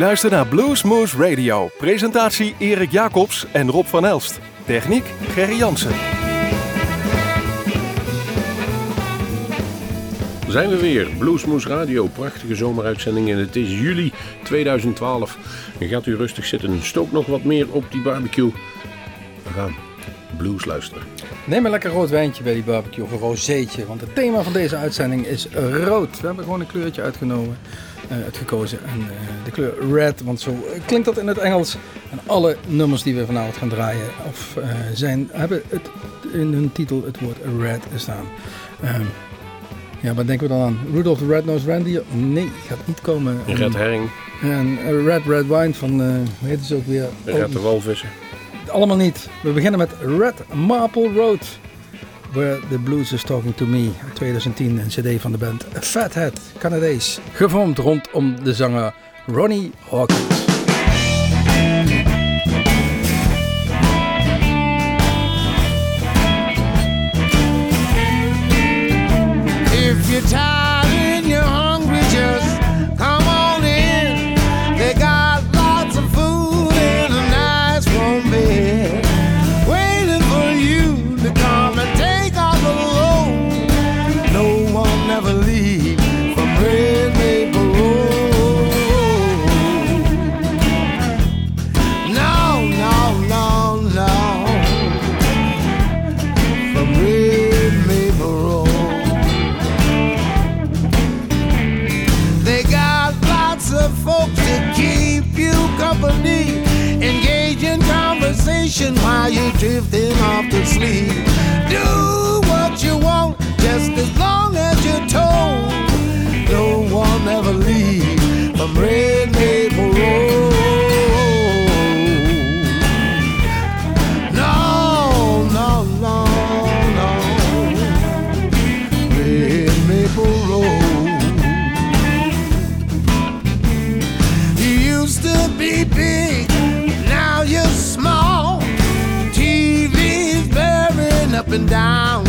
U luistert naar Bluesmoose Radio. Presentatie Erik Jacobs en Rob van Elst. Techniek Gerry Jansen. zijn we weer. Bluesmoose Radio, prachtige zomeruitzending en het is juli 2012. En gaat u rustig zitten, stook nog wat meer op die barbecue. We gaan blues luisteren. Neem een lekker rood wijntje bij die barbecue of een rozeetje, want het thema van deze uitzending is rood. We hebben gewoon een kleurtje uitgenomen, uh, uitgekozen en uh, de kleur red, want zo klinkt dat in het Engels. En alle nummers die we vanavond gaan draaien of, uh, zijn, hebben het, in hun titel het woord red staan. Um, ja, wat denken we dan aan? Rudolph the Red-Nosed Reindeer? Nee, gaat niet komen. Red Herring. En Red Red Wine van, uh, hoe heet het ook weer? Red de Walvissen. Allemaal niet. We beginnen met Red Maple Road. Where the Blues is Talking to Me. 2010, een cd van de band Fathead, Canadees. Gevormd rondom de zanger Ronnie Hawkins. While you're drifting off to sleep. Down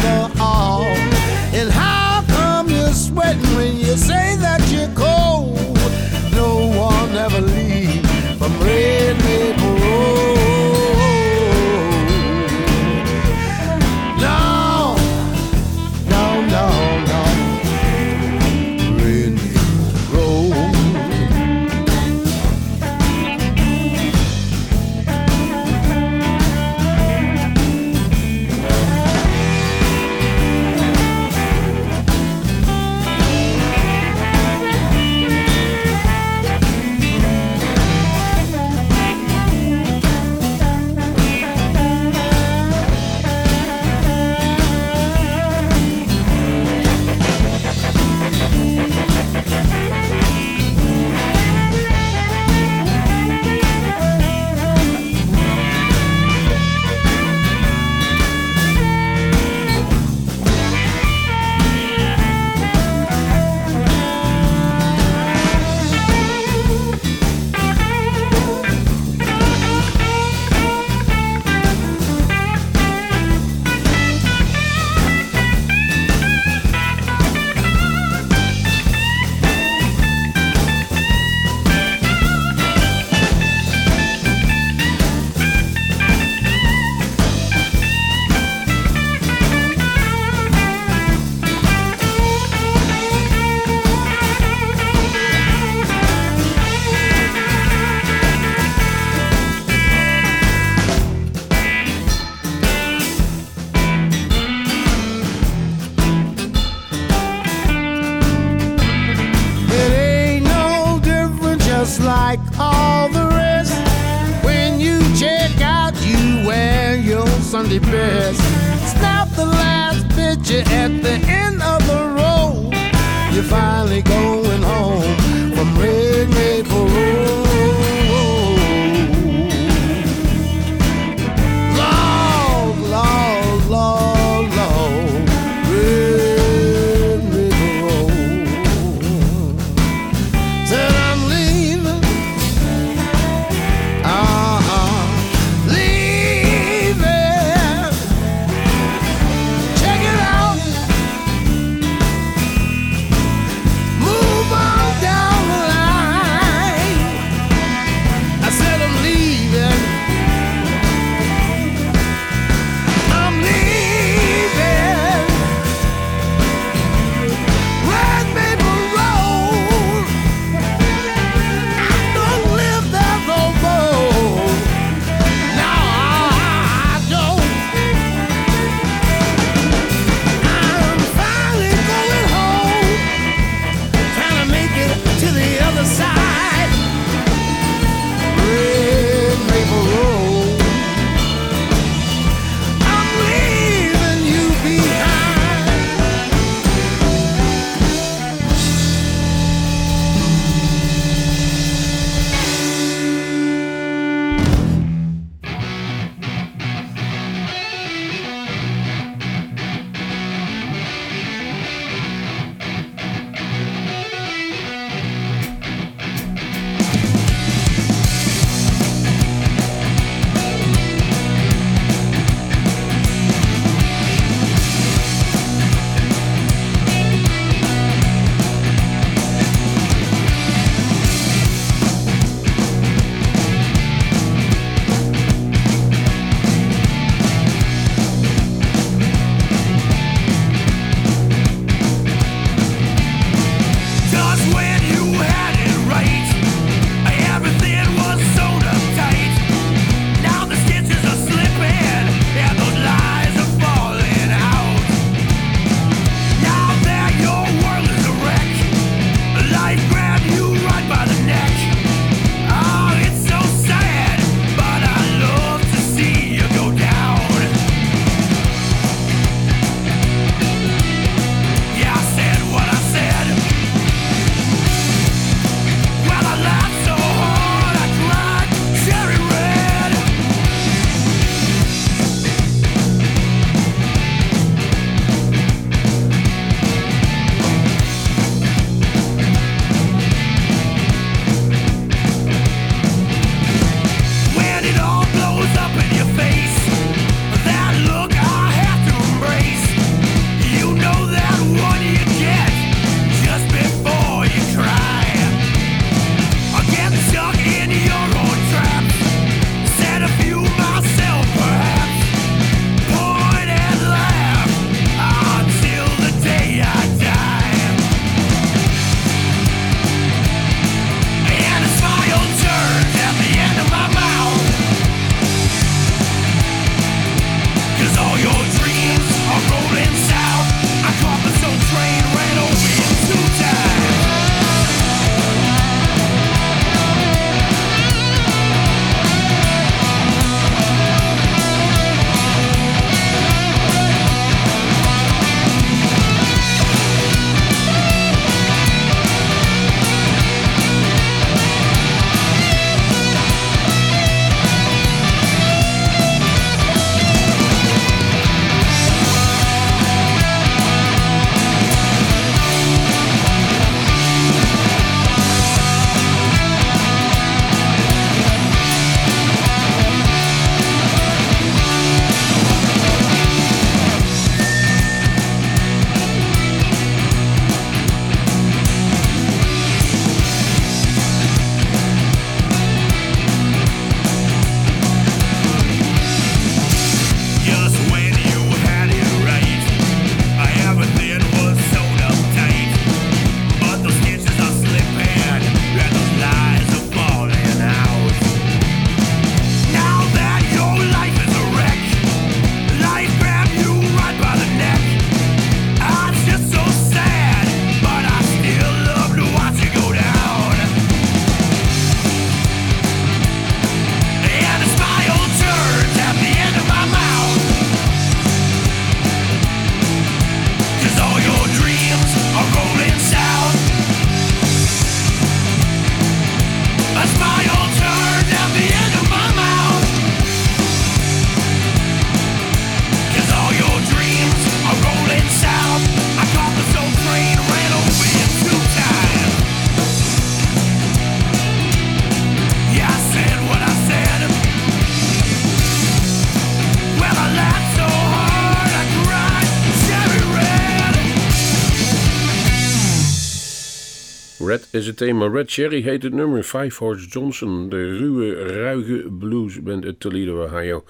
het thema. Red Cherry heet het nummer. Five Horse Johnson, de ruwe, ruige bluesband uit Toledo, Ohio.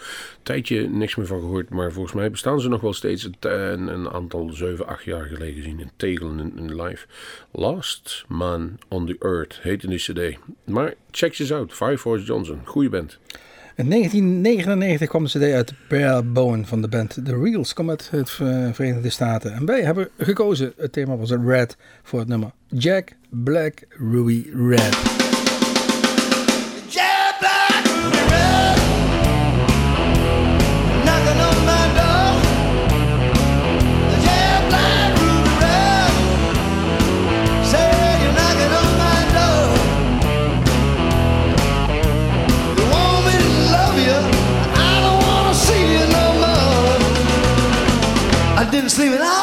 Tijdje niks meer van gehoord, maar volgens mij bestaan ze nog wel steeds. Een, een aantal 7, 8 jaar geleden gezien in Tegelen in, live. Last Man on the Earth heette die cd. Maar check ze out. Five Horse Johnson, goede band. In 1999 kwam de CD uit de Bare Bone van de band The Reals, komt uit het Verenigde Staten. En wij hebben gekozen, het thema was Red voor het nummer Jack Black Ruby Red. Sleeping out last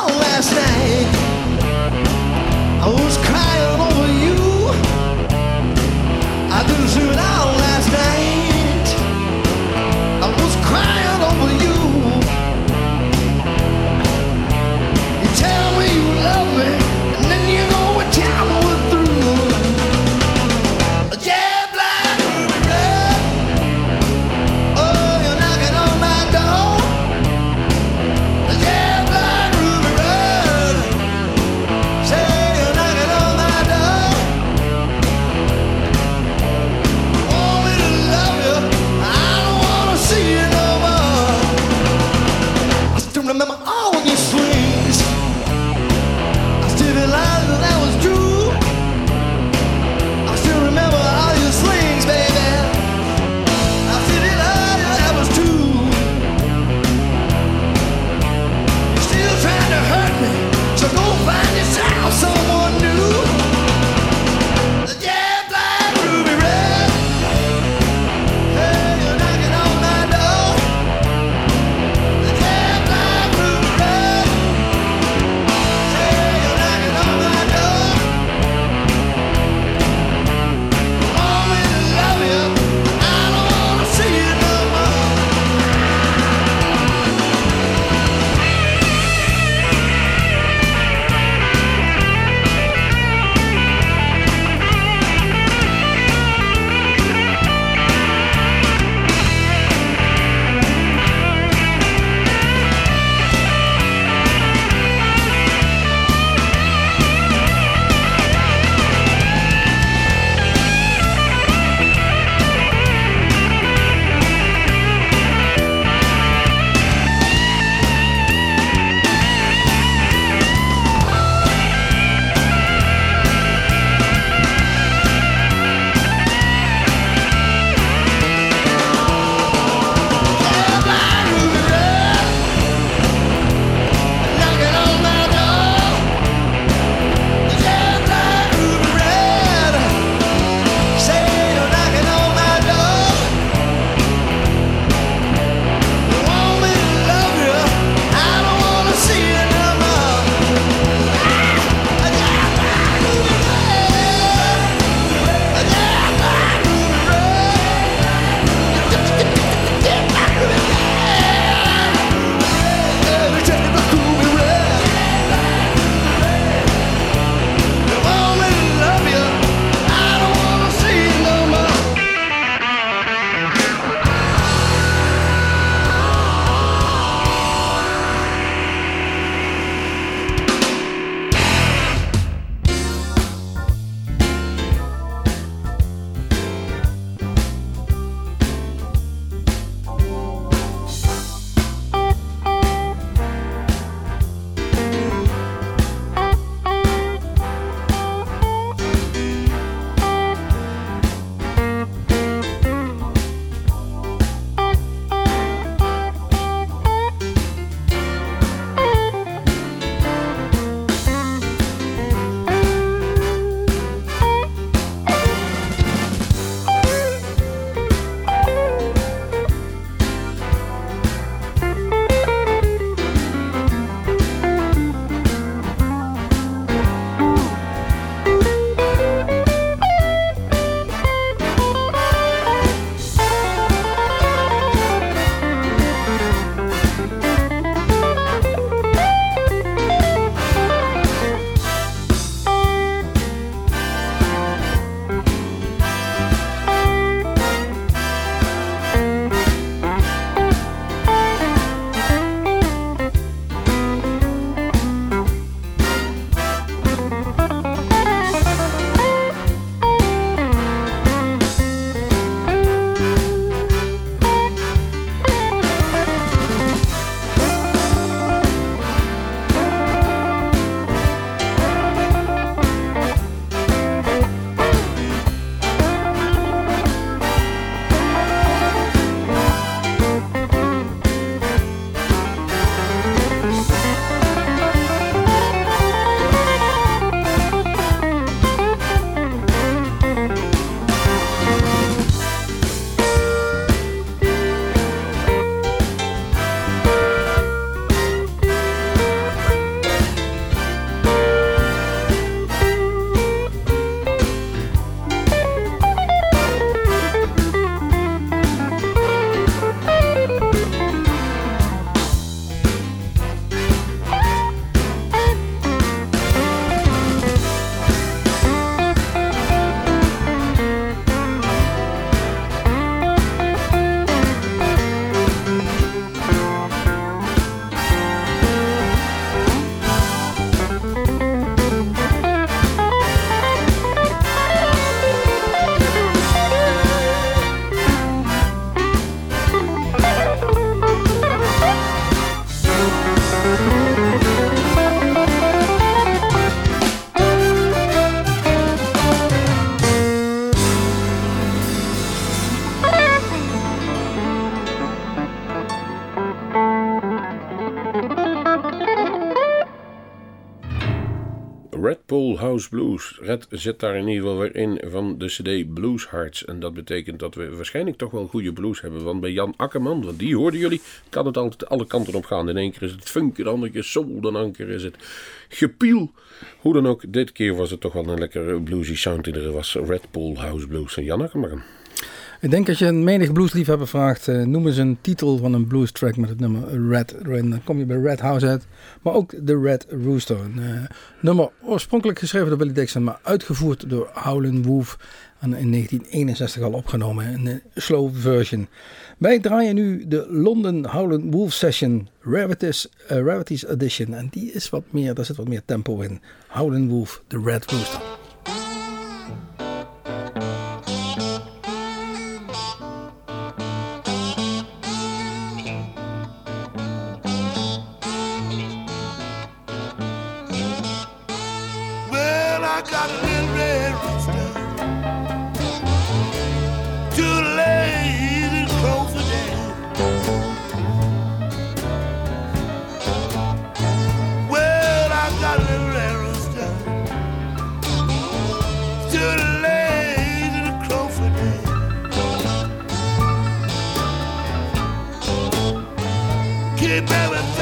Blues. Red zit daar in ieder geval weer in van de CD Blues Hearts. En dat betekent dat we waarschijnlijk toch wel goede blues hebben. Want bij Jan Akkerman, want die hoorden jullie, kan het altijd alle kanten op gaan. In één keer is het funk, de andere keer soul, dan een keer is het gepiel. Hoe dan ook, dit keer was het toch wel een lekkere bluesy sound die er was. Red Bull House Blues van Jan Akkerman. Ik denk als je een menig bluesliefhebber vraagt, uh, noem eens een titel van een blues track met het nummer Red. Dan kom je bij Red House uit, maar ook de Red Rooster. Een uh, nummer oorspronkelijk geschreven door Billy Dixon, maar uitgevoerd door Howlin' Wolf. En in 1961 al opgenomen in een slow version. Wij draaien nu de London Howlin' Wolf Session uh, Rarities Edition. En die is wat meer, daar zit wat meer tempo in. Howlin' Wolf, de Red Rooster. baby.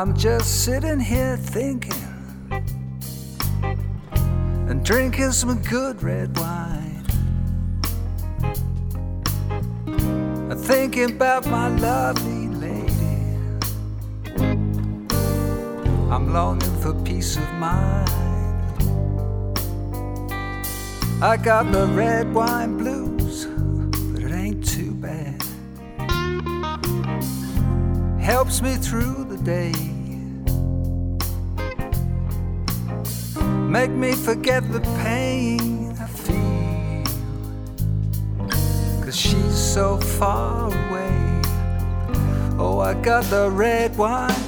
I'm just sitting here thinking and drinking some good red wine. And thinking about my lovely lady. I'm longing for peace of mind. I got the red wine blues, but it ain't too bad. Helps me through the day. Make me forget the pain I feel. Cause she's so far away. Oh, I got the red wine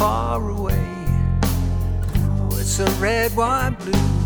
Far away. Oh, it's a red wine blues.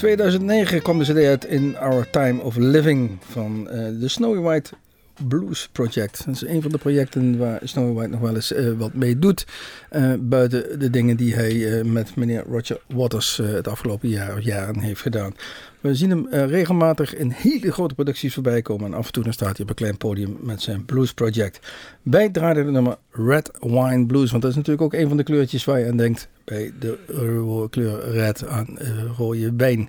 2009 kwam de CD uit In Our Time of Living van eh, de Snowy White Blues Project. Dat is een van de projecten waar Snowy White nog wel eens eh, wat mee doet. eh, buiten de dingen die hij eh, met meneer Roger Waters het afgelopen jaar of jaren heeft gedaan. We zien hem regelmatig in hele grote producties voorbij komen. En af en toe dan staat hij op een klein podium met zijn Blues Project. Wij draaien het nummer Red Wine Blues. Want dat is natuurlijk ook een van de kleurtjes waar je aan denkt bij de kleur red aan rode wijn.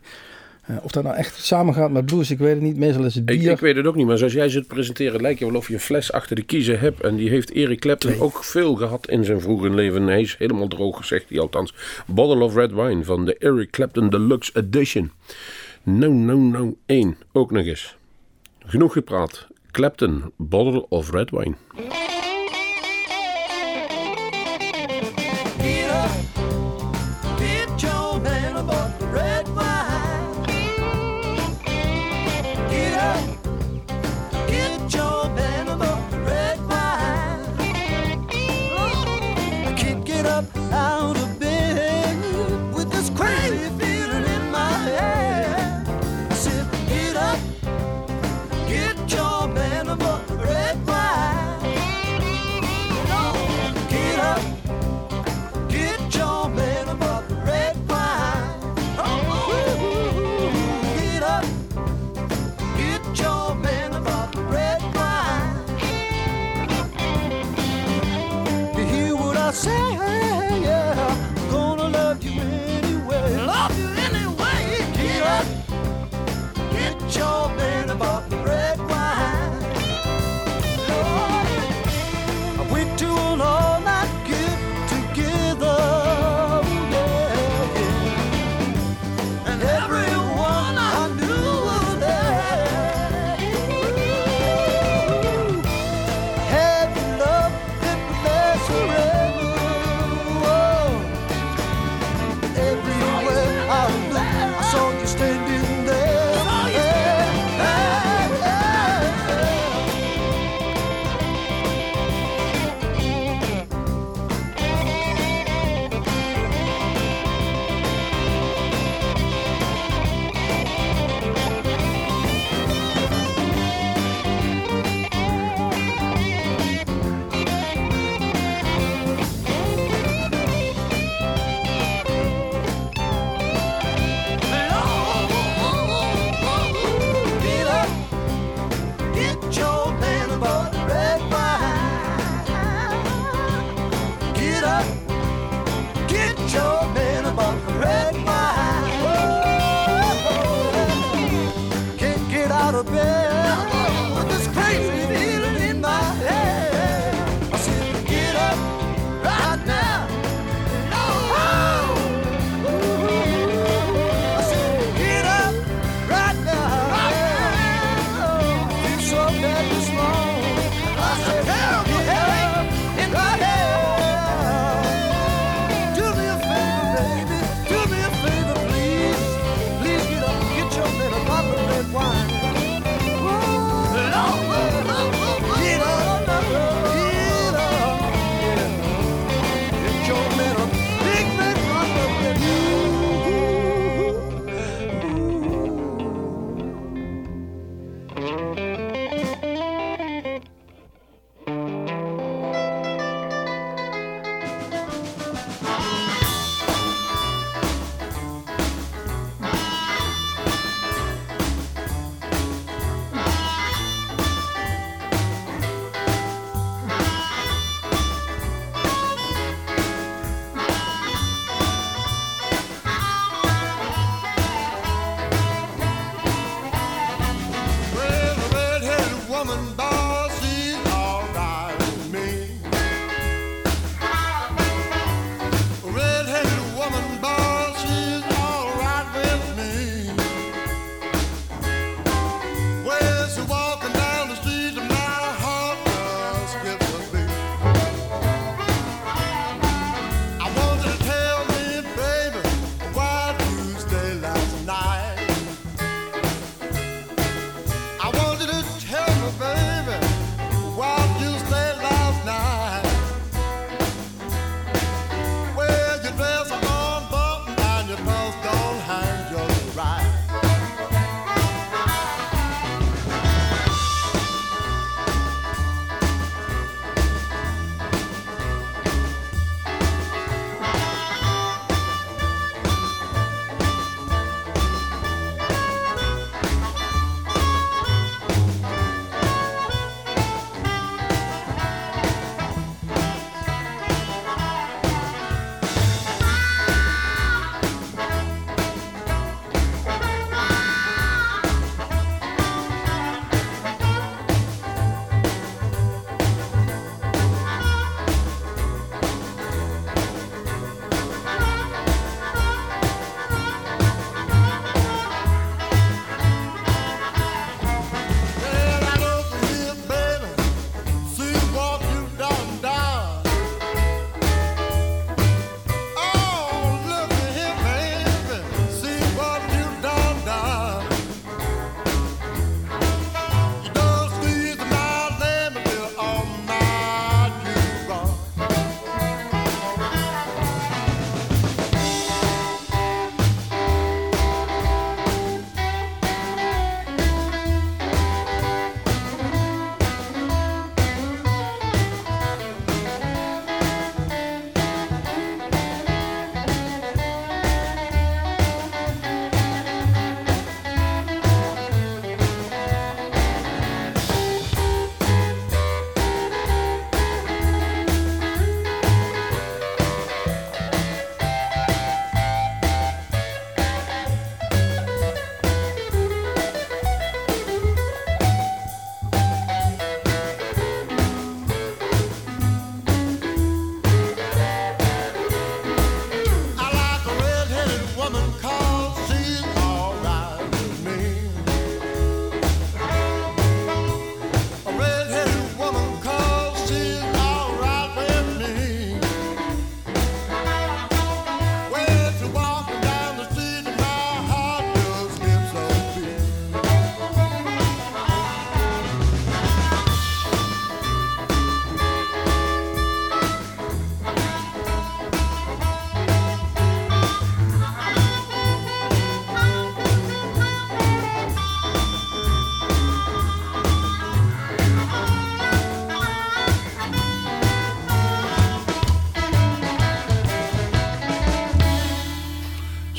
Eh, of dat nou echt samengaat met blues, ik weet het niet. Meestal is het bier. ik weet het ook niet, maar zoals jij zit presenteren, lijkt je wel of je een fles achter de kiezen hebt. En die heeft Eric Clapton ook veel gehad in zijn vroege leven. Hij is helemaal droog, zegt hij althans. Bottle of Red Wine van de Eric Clapton Deluxe Edition. Nou, nou, nou, één. Ook nog eens. Genoeg gepraat. Clapton, Bottle of Red Wine.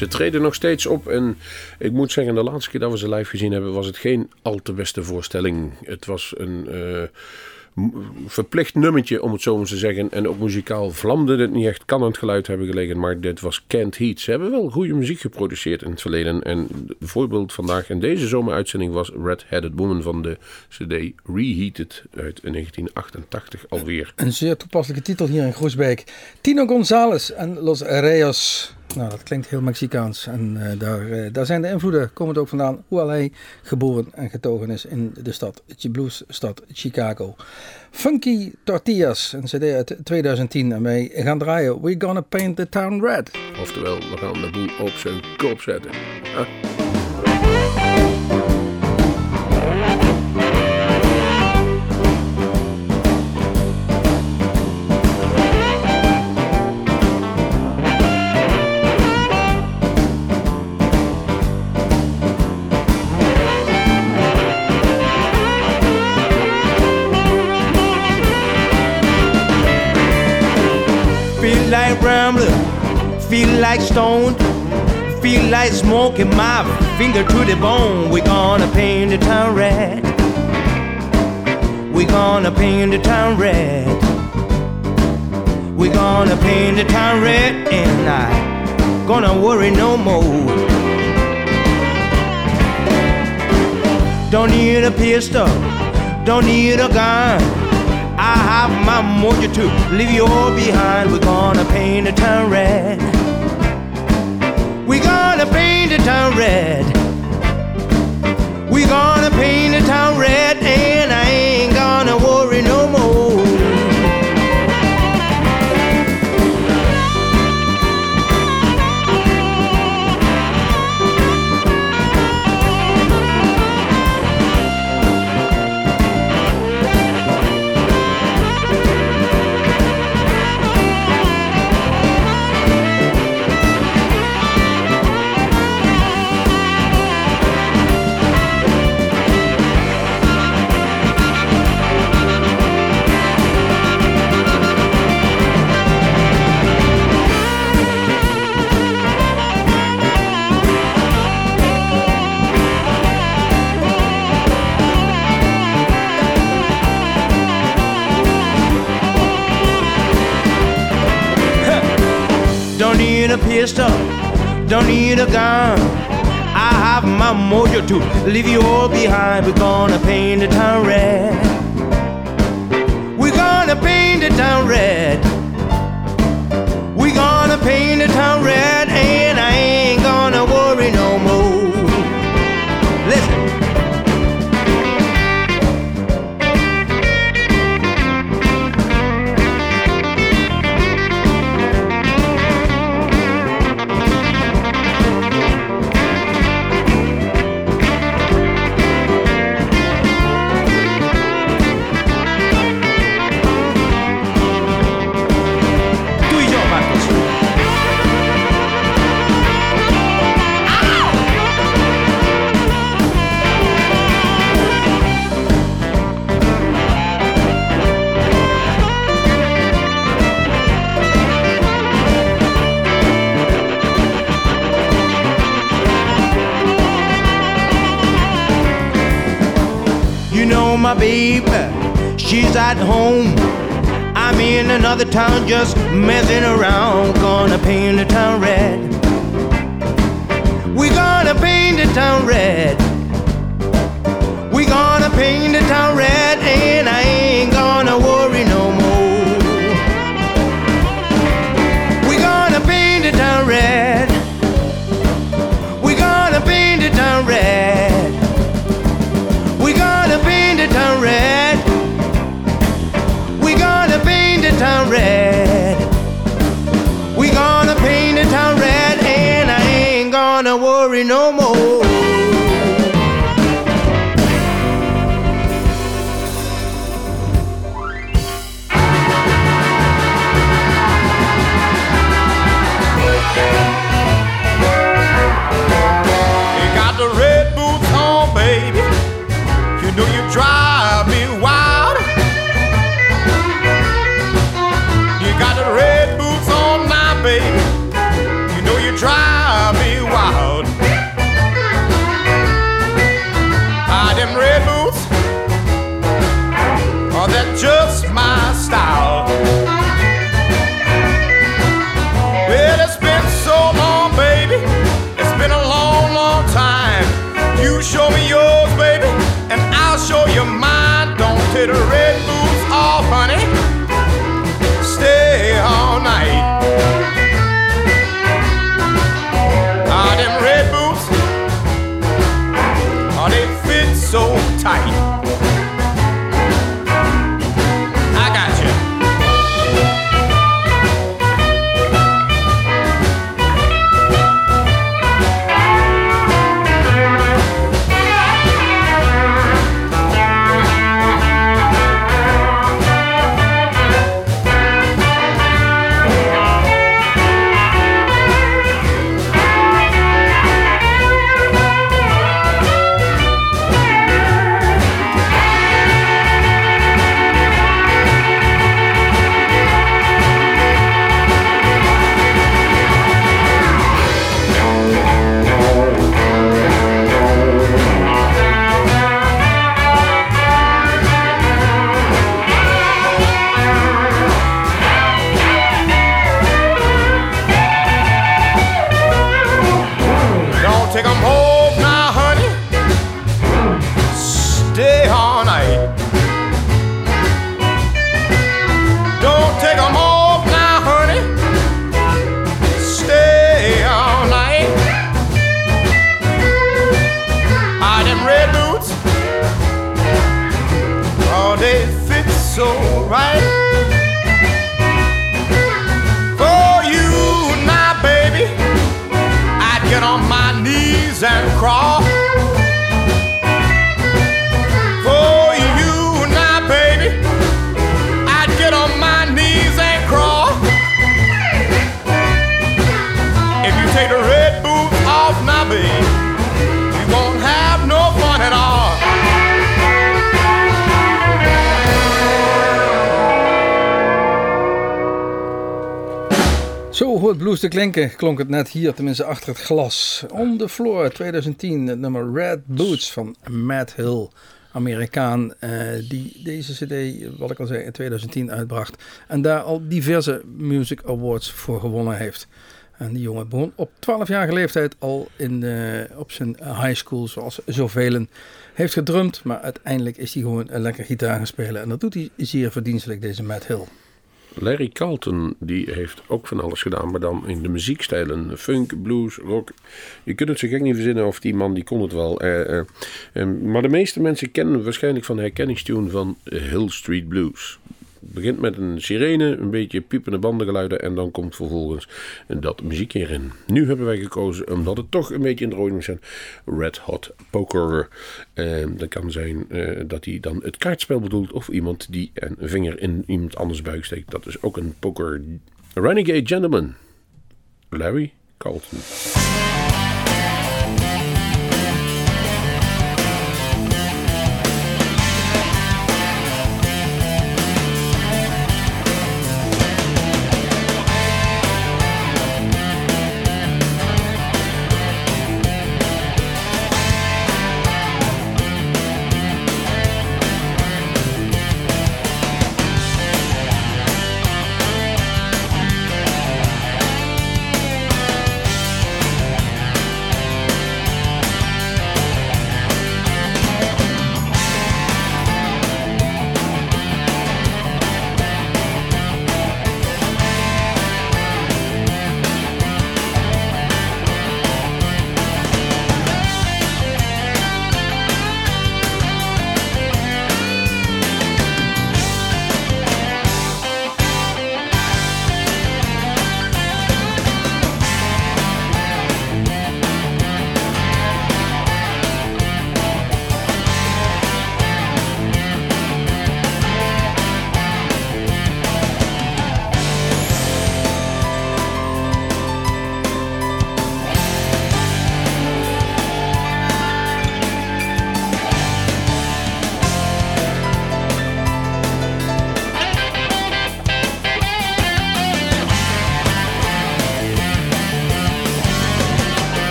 Ze treden nog steeds op en ik moet zeggen, de laatste keer dat we ze live gezien hebben, was het geen al te beste voorstelling. Het was een eh, verplicht nummertje, om het zo maar te zeggen. En ook muzikaal vlamde het niet echt, kan het geluid hebben gelegen, maar dit was Can't Heat. Ze hebben wel goede muziek geproduceerd in het verleden. En het voorbeeld vandaag in deze zomeruitzending was Red Headed Woman van de CD Reheated uit 1988 alweer. Een zeer toepasselijke titel hier in Groesbeek. Tino González en Los Reyes Nou, dat klinkt heel Mexicaans. En uh, daar, uh, daar zijn de invloeden, komen het ook vandaan. Hoewel hij geboren en getogen is in de stad, bluesstad Chicago. Funky Tortillas, een cd uit 2010. En wij gaan draaien We Gonna Paint the Town Red. Oftewel, we gaan de boel op zijn kop zetten. Feel like rambling, feel like stoned, feel like smoking my finger to the bone. We're gonna paint the town red. We're gonna paint the town red. We're gonna paint the town red, and I gonna worry no more. Don't need a pistol, don't need a gun. I have my mojo to leave you all behind. We're gonna paint the town red. We're gonna paint the town red. We're gonna paint the town red, and I ain't gonna worry no more. Pistol, don't need a gun. I have my mojo to leave you all behind. We're gonna paint the town red. We're gonna paint the town red. At home. I'm in another town just messing around. Gonna paint the town red. We gonna paint the town red. We gonna paint the town red, so right. For you now, baby. I'd get on my knees and crawl Hoort blues te klinken, klonk het net hier, tenminste achter het glas. On the Floor 2010, het nummer Red Boots van Matt Hill. Amerikaan eh, die deze cd, wat ik al zei, in 2010 uitbracht. En daar al diverse music awards voor gewonnen heeft. En die jongen begon op 12-jarige leeftijd al in, op zijn high school, zoals zoveel. Heeft gedrumd, maar uiteindelijk is hij gewoon een lekker gitaar gaan spelen. En dat doet hij zeer verdienstelijk, deze Matt Hill. Larry Carlton, die heeft ook van alles gedaan, maar dan in de muziekstijlen. Funk, blues, rock. Je kunt het zo gek niet verzinnen of die man, die kon het wel. Eh, maar de meeste mensen kennen waarschijnlijk van de herkenningstune van Hill Street Blues. Begint met een sirene, een beetje piepende bandengeluiden en dan komt vervolgens dat muziekje erin. Nu hebben wij gekozen, omdat het toch een beetje in de moet zijn, Red Hot Poker. Eh, dat kan zijn eh, dat hij dan het kaartspel bedoelt of iemand die een vinger in iemand anders buik steekt. Dat is ook een poker. Renegade Gentleman. Larry Carlton.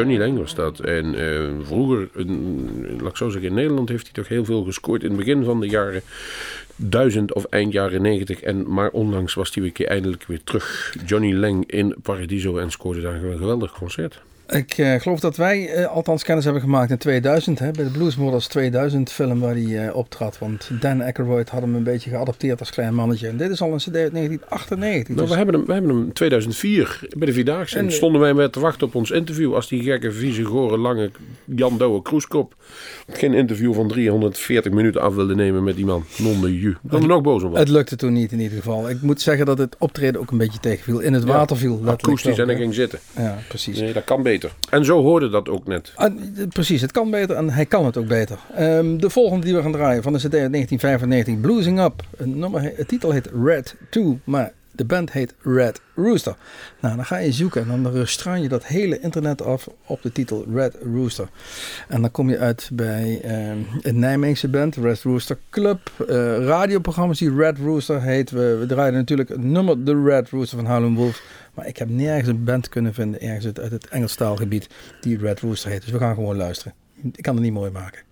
Johnny Lang was dat. En eh, vroeger, laat ik zo zeggen, in Nederland heeft hij toch heel veel gescoord. In het begin van de jaren duizend of eind jaren negentig. En maar onlangs was hij weer eindelijk weer terug. Johnny Lang in Paradiso en scoorde daar een geweldig concert. Ik eh, geloof dat wij eh, althans kennis hebben gemaakt in 2000, hè, bij de Blues Brothers 2000 film waar hij eh, optrad. Want Dan Aykroyd had hem een beetje geadopteerd als klein mannetje. En dit is al een cd uit 1998. Nou, dus we, hebben hem, we hebben hem in 2004 bij de Vierdaagse. En En- stonden wij met te wachten op ons interview. Als die gekke, vieze, gore, lange Jan Douwe Kroeskop geen interview van 340 minuten af wilde nemen met die man. Non de ju. Ik ben er nog boos om. het lukte toen niet in ieder geval. Ik moet zeggen dat het optreden ook een beetje tegenviel. In het Ja, water viel. Akoestisch en ik ging zitten. Ja, precies. Nee, dat kan beter. En zo hoorde dat ook net. Ah, precies, het kan beter en hij kan het ook beter. Ehm, de volgende die we gaan draaien van de CD uit 1995, Bluesing Up. Een nummer, he- het titel heet Red 2, maar de band heet Red Rooster. Nou, dan ga je zoeken en dan straan je dat hele internet af op de titel Red Rooster. En dan kom je uit bij ehm, een Nijmeegse band, Red Rooster Club. eh, radioprogramma's die Red Rooster heet. We, we draaien natuurlijk het nummer The Red Rooster van Howlin' Wolf. Maar ik heb nergens een band kunnen vinden, ergens uit, uit het Engelstaalgebied, die Red Rooster heet. Dus we gaan gewoon luisteren. Ik kan het niet mooi maken.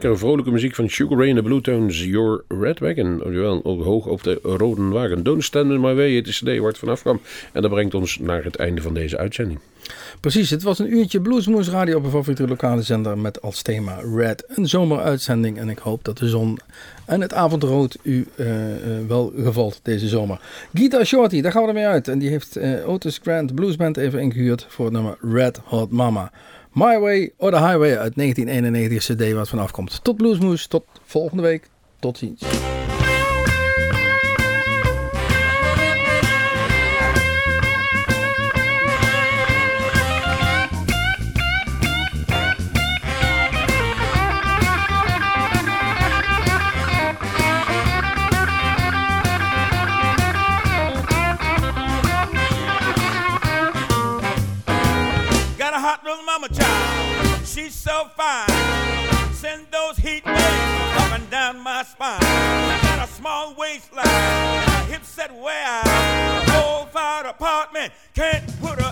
Lekkere vrolijke muziek van Sugar Ray en de Blue Tones. Your Red Wagon. Oftewel, hoog op de rode wagen. Don't stand in my way. Het is de waar het vanaf kwam. En dat brengt ons naar het einde van deze uitzending. Precies, het was een uurtje Bluesmoes Radio op een favoriete lokale zender met als thema Red. Een zomeruitzending en ik hoop dat de zon en het avondrood u eh, eh, wel gevalt deze zomer. Gita Shorty, daar gaan we ermee uit. En die heeft eh, Otis Grant Bluesband even ingehuurd voor het nummer Red Hot Mama. My Way or the Highway uit 1991 CD wat vanaf komt. Tot Bluesmoes, tot volgende week. Tot ziens. where a four-five apartment can't put a